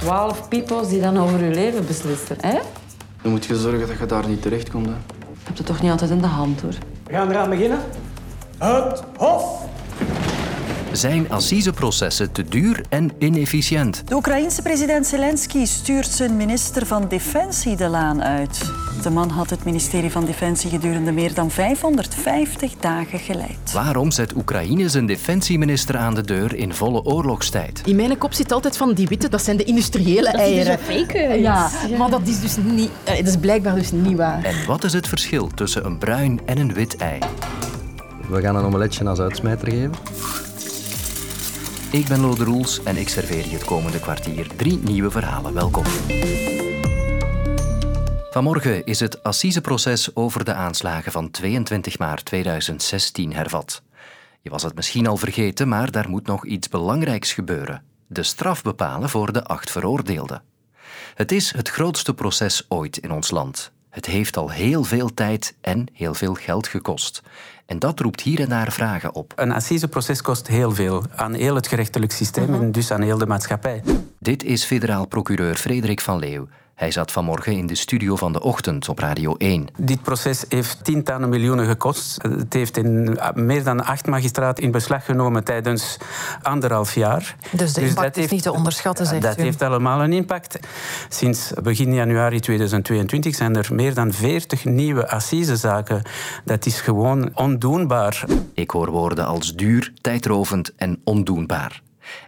twaalf peoples die dan over je leven beslissen. Hè? Dan moet je zorgen dat je daar niet terechtkomt. Hè. Je hebt het toch niet altijd in de hand, hoor. We gaan eraan beginnen. Het Hof. Zijn assiseprocessen te duur en inefficiënt? De Oekraïense president Zelensky stuurt zijn minister van Defensie de laan uit. De man had het ministerie van Defensie gedurende meer dan 550 dagen geleid. Waarom zet Oekraïne zijn defensieminister aan de deur in volle oorlogstijd? In mijn kop zit altijd van die witte, dat zijn de industriële eieren. Dat is dus fake ja, maar dat is dus niet, eh, dat is blijkbaar dus niet waar. En wat is het verschil tussen een bruin en een wit ei? We gaan een omeletje als uitsmijter geven. Ik ben Lode Roels en ik serveer je het komende kwartier drie nieuwe verhalen. Welkom. Vanmorgen is het assiseproces over de aanslagen van 22 maart 2016 hervat. Je was het misschien al vergeten, maar daar moet nog iets belangrijks gebeuren. De straf bepalen voor de acht veroordeelden. Het is het grootste proces ooit in ons land. Het heeft al heel veel tijd en heel veel geld gekost. En dat roept hier en daar vragen op. Een assiseproces kost heel veel aan heel het gerechtelijk systeem en dus aan heel de maatschappij. Dit is federaal procureur Frederik van Leeuw. Hij zat vanmorgen in de studio van de ochtend op Radio 1. Dit proces heeft tientallen miljoenen gekost. Het heeft in meer dan acht magistraten in beslag genomen tijdens anderhalf jaar. Dus de impact is niet te onderschatten, zegt Dat u. heeft allemaal een impact. Sinds begin januari 2022 zijn er meer dan 40 nieuwe assisezaken. Dat is gewoon ondoenbaar. Ik hoor woorden als duur, tijdrovend en ondoenbaar.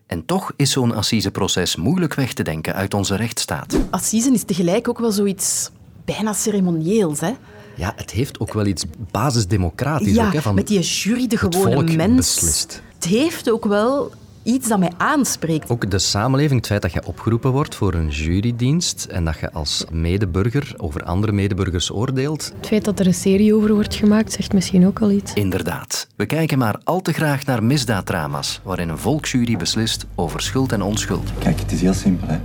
En toch is zo'n assiseproces moeilijk weg te denken uit onze rechtsstaat. Assisen is tegelijk ook wel zoiets bijna ceremonieels, hè? Ja, het heeft ook wel iets basisdemocratisch. Ja, ook, hè, van met die jury, de gewone mens. beslist. Het heeft ook wel iets dat mij aanspreekt. Ook de samenleving, het feit dat je opgeroepen wordt voor een jurydienst en dat je als medeburger over andere medeburgers oordeelt. Het feit dat er een serie over wordt gemaakt, zegt misschien ook al iets. Inderdaad, we kijken maar al te graag naar misdaaddrama's waarin een volksjury beslist over schuld en onschuld. Kijk, het is heel simpel. Hè.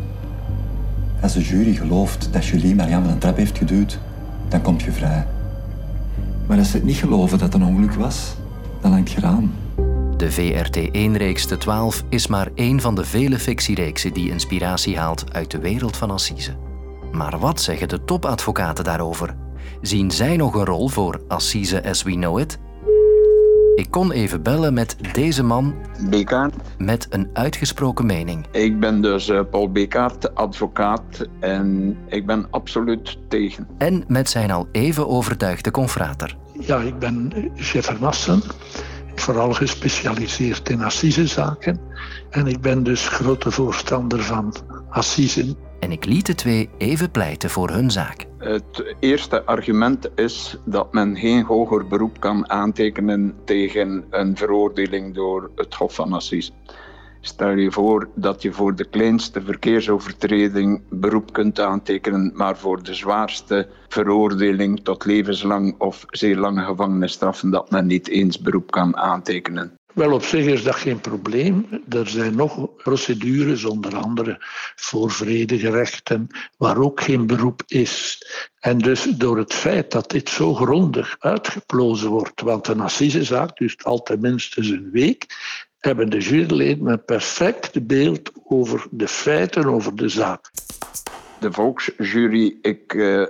Als de jury gelooft dat Julie Marianne een trap heeft geduwd, dan kom je vrij. Maar als ze het niet geloven dat het een ongeluk was, dan hangt je eraan. De VRT1-reeks De 12 is maar één van de vele fictiereeksen die inspiratie haalt uit de wereld van Assise. Maar wat zeggen de topadvocaten daarover? Zien zij nog een rol voor Assise as we know it? Ik kon even bellen met deze man Bekaert. met een uitgesproken mening. Ik ben dus eh, Paul Bekaert, advocaat en ik ben absoluut tegen. En met zijn al even overtuigde confrater. Ja, ik ben chef Massen, vooral gespecialiseerd in assisezaken. En ik ben dus grote voorstander van assisen. En ik liet de twee even pleiten voor hun zaak. Het eerste argument is dat men geen hoger beroep kan aantekenen tegen een veroordeling door het Hof van Assise. Stel je voor dat je voor de kleinste verkeersovertreding beroep kunt aantekenen, maar voor de zwaarste veroordeling tot levenslang of zeer lange gevangenisstraffen dat men niet eens beroep kan aantekenen. Wel, op zich is dat geen probleem. Er zijn nog procedures, onder andere voor vredegerechten, waar ook geen beroep is. En dus door het feit dat dit zo grondig uitgeplozen wordt, want een assisezaak duurt altijd minstens een week, hebben de juryleden een perfect beeld over de feiten, over de zaak. De volksjury, ik eh,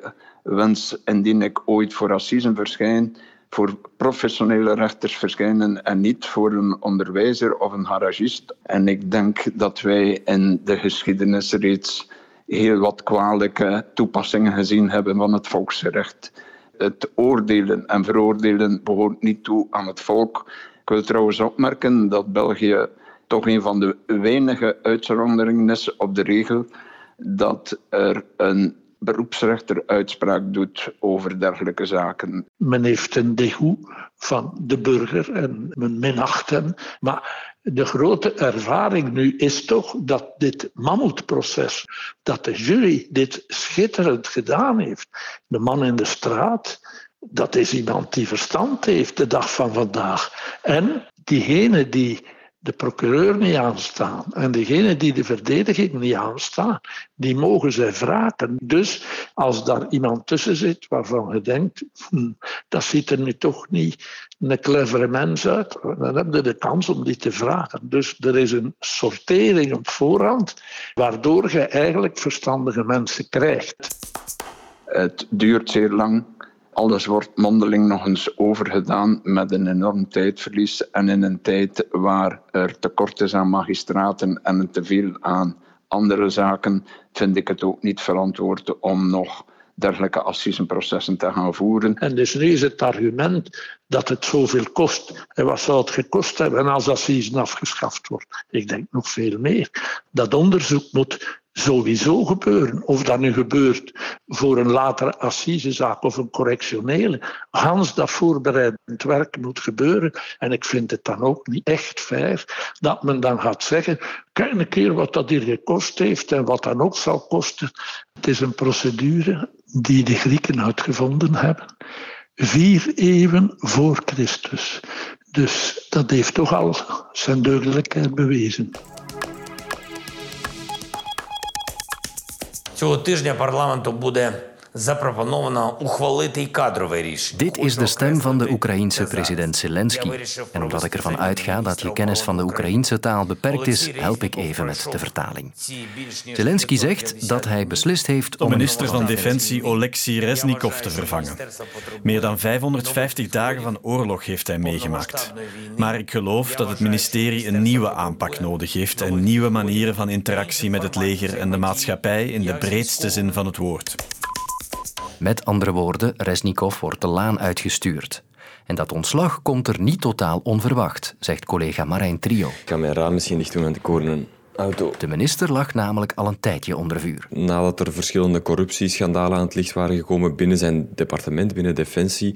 wens indien ik ooit voor assisen verschijn, voor professionele rechters verschijnen en niet voor een onderwijzer of een garagist. En ik denk dat wij in de geschiedenis reeds heel wat kwalijke toepassingen gezien hebben van het volksrecht. Het oordelen en veroordelen behoort niet toe aan het volk. Ik wil trouwens opmerken dat België toch een van de weinige uitzonderingen is op de regel dat er een beroepsrechter uitspraak doet over dergelijke zaken. Men heeft een degoe van de burger en men minacht hem. Maar de grote ervaring nu is toch dat dit mammoetproces, dat de jury dit schitterend gedaan heeft. De man in de straat, dat is iemand die verstand heeft de dag van vandaag. En diegene die de procureur niet aanstaan. En degene die de verdediging niet aanstaan, die mogen zij vragen. Dus als daar iemand tussen zit waarvan je denkt, hm, dat ziet er nu toch niet een clevere mens uit, dan heb je de kans om die te vragen. Dus er is een sortering op voorhand, waardoor je eigenlijk verstandige mensen krijgt. Het duurt zeer lang. Alles wordt mondeling nog eens overgedaan met een enorm tijdverlies en in een tijd waar er tekort is aan magistraten en te veel aan andere zaken, vind ik het ook niet verantwoord om nog dergelijke assisenprocessen te gaan voeren. En dus nu is het argument dat het zoveel kost. En wat zou het gekost hebben als assisen afgeschaft wordt? Ik denk nog veel meer. Dat onderzoek moet sowieso gebeuren. Of dat nu gebeurt voor een latere assisezaak of een correctionele. Hans, dat voorbereidend werk moet gebeuren. En ik vind het dan ook niet echt fair dat men dan gaat zeggen: kijk een keer wat dat hier gekost heeft en wat dan ook zal kosten. Het is een procedure die de Grieken uitgevonden hebben. Vier eeuwen voor Christus. Dus dat heeft toch al zijn deugdelijkheid bewezen. Цього тижня парламенту буде Dit is de stem van de Oekraïense president Zelensky. En omdat ik ervan uitga dat je kennis van de Oekraïense taal beperkt is, help ik even met de vertaling. Zelensky zegt dat hij beslist heeft om minister van Defensie Oleksiy Reznikov te vervangen. Meer dan 550 dagen van oorlog heeft hij meegemaakt. Maar ik geloof dat het ministerie een nieuwe aanpak nodig heeft en nieuwe manieren van interactie met het leger en de maatschappij in de breedste zin van het woord. Met andere woorden, Resnikov wordt de laan uitgestuurd. En dat ontslag komt er niet totaal onverwacht, zegt collega Marijn Trio. Ik ga mijn raam misschien niet doen, want ik hoor een auto. De minister lag namelijk al een tijdje onder vuur. Nadat er verschillende corruptieschandalen aan het licht waren gekomen binnen zijn departement, binnen Defensie.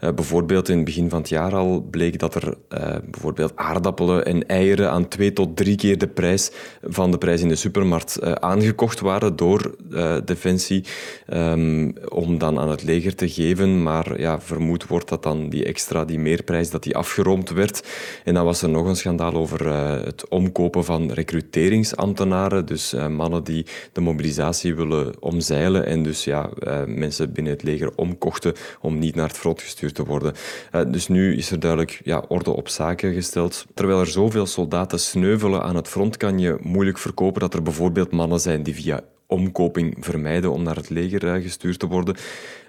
Uh, bijvoorbeeld in het begin van het jaar al bleek dat er uh, bijvoorbeeld aardappelen en eieren aan twee tot drie keer de prijs van de prijs in de supermarkt uh, aangekocht waren door Defensie um, om dan aan het leger te geven. Maar ja, vermoed wordt dat dan die extra, die meerprijs, dat die afgeroomd werd. En dan was er nog een schandaal over het omkopen van recruteren dus uh, mannen die de mobilisatie willen omzeilen en dus ja, uh, mensen binnen het leger omkochten om niet naar het front gestuurd te worden. Uh, dus nu is er duidelijk ja, orde op zaken gesteld. Terwijl er zoveel soldaten sneuvelen aan het front, kan je moeilijk verkopen dat er bijvoorbeeld mannen zijn die via omkoping vermijden om naar het leger gestuurd te worden.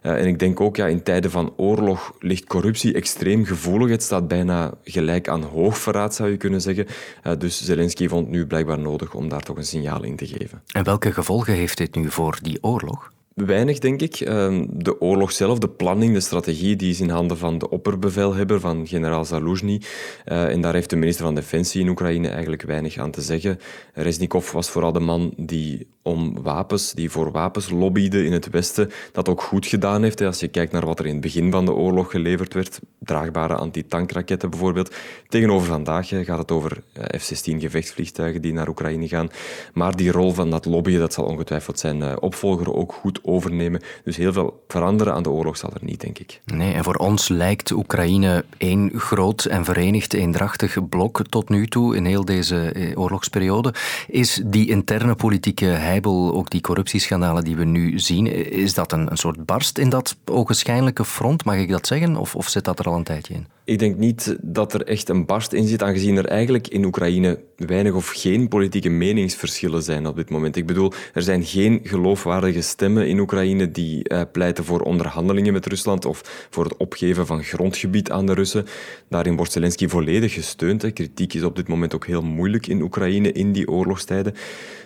Uh, en ik denk ook, ja, in tijden van oorlog ligt corruptie extreem gevoelig. Het staat bijna gelijk aan hoogverraad, zou je kunnen zeggen. Uh, dus Zelensky vond nu blijkbaar nodig om daar toch een signaal in te geven. En welke gevolgen heeft dit nu voor die oorlog? Weinig, denk ik. Ehm, de oorlog zelf, de planning, de strategie, die is in handen van de opperbevelhebber, van generaal Zaluzhny. Uh, en daar heeft de minister van Defensie in Oekraïne eigenlijk weinig aan te zeggen. Reznikov was vooral de man die om wapens, die voor wapens lobbyde in het Westen, dat ook goed gedaan heeft. Als je kijkt naar wat er in het begin van de oorlog geleverd werd, draagbare antitankraketten bijvoorbeeld. Tegenover vandaag gaat het over eh, F-16 gevechtsvliegtuigen die naar Oekraïne gaan. Maar die rol van dat lobbyen, dat zal ongetwijfeld zijn eh, opvolger ook goed overnemen. Dus heel veel veranderen aan de oorlog zal er niet, denk ik. Nee, en voor ons lijkt Oekraïne één groot en verenigd, eendrachtig blok tot nu toe in heel deze eh, oorlogsperiode. Is die interne politieke heibel, ook die corruptieschandalen die we nu zien, is dat een, een soort barst in dat ogenschijnlijke front, mag ik dat zeggen? Of, of zit dat er al een tijdje in? Ik denk niet dat er echt een barst in zit, aangezien er eigenlijk in Oekraïne weinig of geen politieke meningsverschillen zijn op dit moment. Ik bedoel, er zijn geen geloofwaardige stemmen in Oekraïne die uh, pleiten voor onderhandelingen met Rusland of voor het opgeven van grondgebied aan de Russen. Daarin wordt Zelensky volledig gesteund. Kritiek is op dit moment ook heel moeilijk in Oekraïne in die oorlogstijden.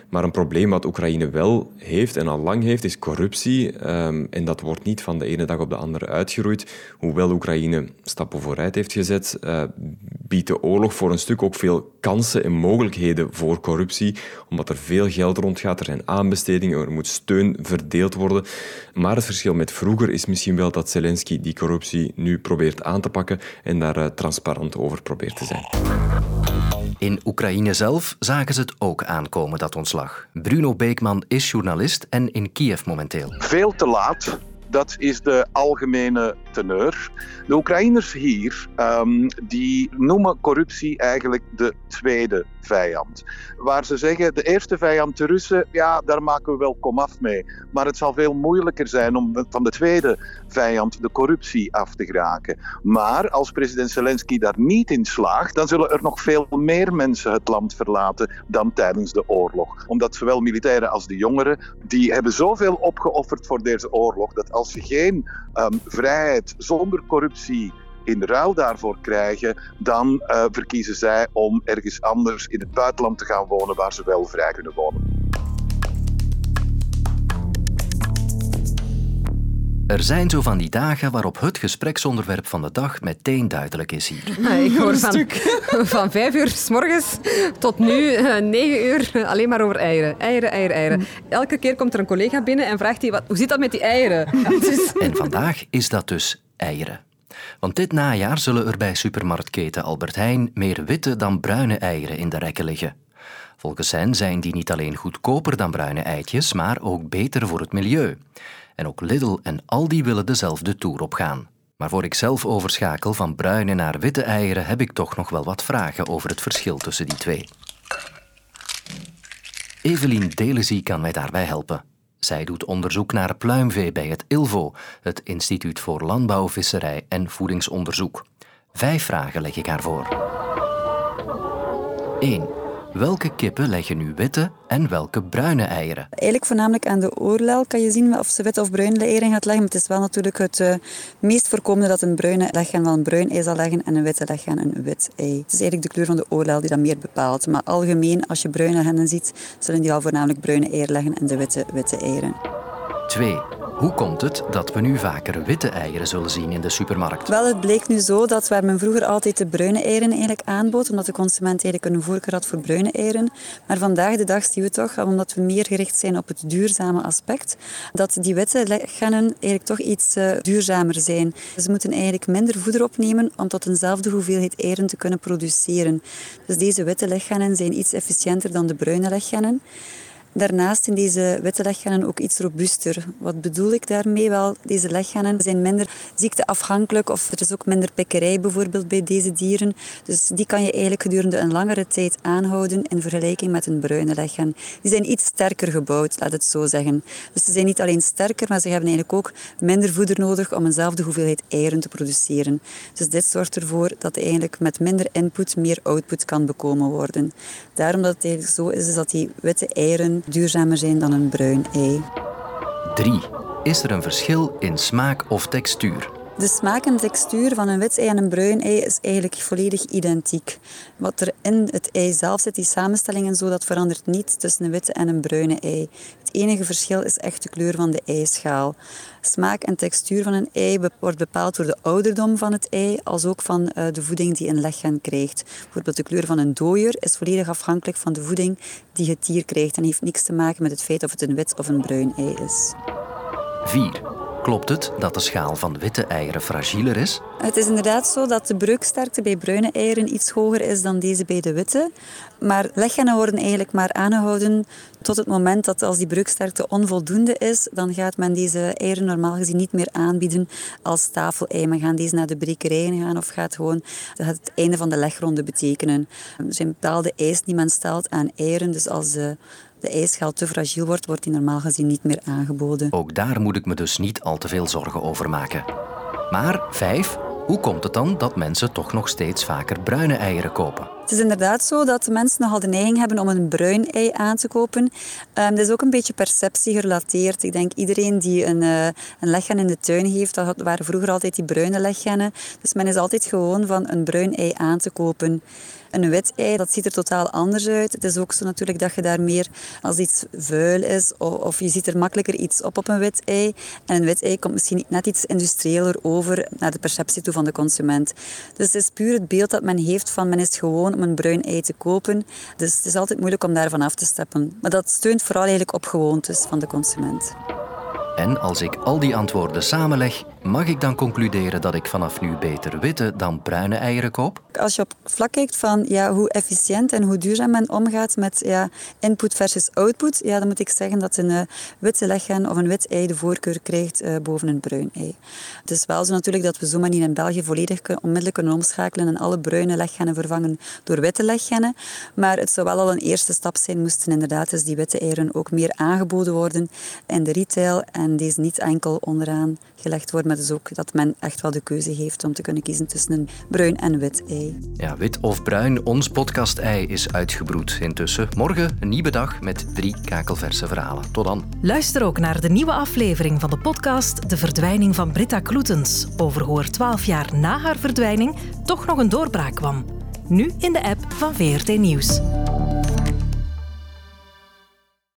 Maar een probleem wat Oekraïne wel heeft en al lang heeft, is corruptie. Um, en dat wordt niet van de ene dag op de andere uitgeroeid. Hoewel Oekraïne stappen vooruit heeft gezet, uh, biedt de oorlog voor een stuk ook veel kansen en mogelijkheden voor corruptie. Omdat er veel geld rondgaat, er zijn aanbestedingen, er moet steun verdeeld worden. Maar het verschil met vroeger is misschien wel dat Zelensky die corruptie nu probeert aan te pakken en daar uh, transparant over probeert te zijn. In Oekraïne zelf zagen ze het ook aankomen, dat ontslag. Bruno Beekman is journalist en in Kiev momenteel. Veel te laat Dat is de algemene teneur. De Oekraïners hier um, die noemen corruptie eigenlijk de tweede vijand. Waar ze zeggen, de eerste vijand, de Russen, ja, daar maken we wel komaf mee. Maar het zal veel moeilijker zijn om van de tweede vijand, de corruptie, af te geraken. Maar als president Zelensky daar niet in slaagt, dan zullen er nog veel meer mensen het land verlaten dan tijdens de oorlog. Omdat zowel militairen als de jongeren, die hebben zoveel opgeofferd voor deze oorlog, dat als je geen um, vrijheid zonder corruptie in ruil daarvoor krijgen, dan uh, verkiezen zij om ergens anders in het buitenland te gaan wonen waar ze wel vrij kunnen wonen. Er zijn zo van die dagen waarop het gespreksonderwerp van de dag meteen duidelijk is hier. ik hoor van, van vijf uur s morgens tot nu uh, negen uur alleen maar over eieren. Eieren, eieren, eieren. Elke keer komt er een collega binnen en vraagt hij, wat, hoe zit dat met die eieren? En vandaag is dat dus eieren. Want dit najaar zullen er bij supermarktketen Albert Heijn meer witte dan bruine eieren in de rekken liggen. Volgens hen zijn die niet alleen goedkoper dan bruine eitjes, maar ook beter voor het milieu. En ook Lidl en Aldi willen dezelfde toer opgaan. Maar voor ik zelf overschakel van bruine naar witte eieren heb ik toch nog wel wat vragen over het verschil tussen die twee. Evelien Delezie kan mij daarbij helpen. Zij doet onderzoek naar pluimvee bij het ILVO, het Instituut voor Landbouw, Visserij en Voedingsonderzoek. Vijf vragen leg ik haar voor. 1. Welke kippen leggen nu witte en welke bruine eieren? Eigenlijk voornamelijk aan de oorlel kan je zien of ze witte of bruine eieren gaat leggen. Maar het is wel natuurlijk het uh, meest voorkomende dat een bruine leggen wel een bruin ei zal leggen en een witte leggen een wit ei. Het is eigenlijk de kleur van de oorlel die dat meer bepaalt. Maar algemeen, als je bruine hennen ziet, zullen die al voornamelijk bruine eieren leggen en de witte witte eieren. 2. Hoe komt het dat we nu vaker witte eieren zullen zien in de supermarkt? Wel, het bleek nu zo dat waar men vroeger altijd de bruine eieren eigenlijk aanbood, omdat de consument eigenlijk een voorkeur had voor bruine eieren. Maar vandaag de dag zien we toch, omdat we meer gericht zijn op het duurzame aspect, dat die witte leggenen eigenlijk toch iets uh, duurzamer zijn. Ze moeten eigenlijk minder voeder opnemen om tot eenzelfde hoeveelheid eieren te kunnen produceren. Dus deze witte leggennen zijn iets efficiënter dan de bruine leggennen. Daarnaast zijn deze witte legganen ook iets robuuster. Wat bedoel ik daarmee? Wel, deze legganen zijn minder ziekteafhankelijk of er is ook minder pikkerij bijvoorbeeld bij deze dieren. Dus die kan je eigenlijk gedurende een langere tijd aanhouden in vergelijking met een bruine leggaan. Die zijn iets sterker gebouwd, laat het zo zeggen. Dus ze zijn niet alleen sterker, maar ze hebben eigenlijk ook minder voeder nodig om eenzelfde hoeveelheid eieren te produceren. Dus dit zorgt ervoor dat eigenlijk met minder input meer output kan bekomen worden. Daarom dat het eigenlijk zo is, is dat die witte eieren duurzamer zijn dan een bruin ei. 3. Is er een verschil in smaak of textuur? De smaak en textuur van een wit ei en een bruin ei is eigenlijk volledig identiek. Wat er in het ei zelf zit, die samenstelling en zo, dat verandert niet tussen een witte en een bruine ei. Het enige verschil is echt de kleur van de eischaal. Smaak en textuur van een ei wordt bepaald door de ouderdom van het ei, als ook van eh, de voeding die een leggen krijgt. Bijvoorbeeld de kleur van een dooier is volledig afhankelijk van de voeding die het dier krijgt en heeft niks te maken met het feit of het een wit of een bruin ei is. 4. Klopt het dat de schaal van witte eieren fragieler is? Het is inderdaad zo dat de breuksterkte bij bruine eieren iets hoger is dan deze bij de witte. Maar leggennen worden eigenlijk maar aangehouden tot het moment dat als die breuksterkte onvoldoende is, dan gaat men deze eieren normaal gezien niet meer aanbieden als tafelei. Men gaat deze naar de brekerijen gaan of gaat gewoon het einde van de legronde betekenen. Er zijn bepaalde eisen die men stelt aan eieren. Dus als de de ijsschaal te fragiel wordt, wordt die normaal gezien niet meer aangeboden. Ook daar moet ik me dus niet al te veel zorgen over maken. Maar vijf, hoe komt het dan dat mensen toch nog steeds vaker bruine eieren kopen? Het is inderdaad zo dat mensen nogal de neiging hebben om een bruin ei aan te kopen. Um, dat is ook een beetje perceptie gerelateerd. Ik denk iedereen die een, uh, een leggen in de tuin heeft, dat waren vroeger altijd die bruine leggennen. Dus men is altijd gewoon van een bruin ei aan te kopen. Een wit ei, dat ziet er totaal anders uit. Het is ook zo natuurlijk dat je daar meer als iets vuil is of, of je ziet er makkelijker iets op op een wit ei. En een wit ei komt misschien net iets industrieeler over naar de perceptie toe van de consument. Dus het is puur het beeld dat men heeft van men is gewoon om een bruin ei te kopen. Dus het is altijd moeilijk om daarvan af te stappen. Maar dat steunt vooral eigenlijk op gewoontes van de consument. En als ik al die antwoorden samenleg, Mag ik dan concluderen dat ik vanaf nu beter witte dan bruine eieren koop? Als je op vlak kijkt van ja, hoe efficiënt en hoe duurzaam men omgaat met ja, input versus output, ja, dan moet ik zeggen dat een uh, witte leggen of een wit ei de voorkeur krijgt uh, boven een bruin ei. Het is wel zo natuurlijk dat we zomaar niet in België volledig onmiddellijk kunnen omschakelen en alle bruine leggennen vervangen door witte leggennen. Maar het zou wel al een eerste stap zijn, moesten inderdaad dus die witte eieren ook meer aangeboden worden in de retail en deze niet enkel onderaan gelegd worden, dus ook dat men echt wel de keuze heeft om te kunnen kiezen tussen een bruin en wit ei. Ja, wit of bruin, ons podcast-ei is uitgebroed intussen. Morgen een nieuwe dag met drie kakelverse verhalen. Tot dan. Luister ook naar de nieuwe aflevering van de podcast De Verdwijning van Britta Kloetens, over hoe er twaalf jaar na haar verdwijning toch nog een doorbraak kwam. Nu in de app van VRT Nieuws.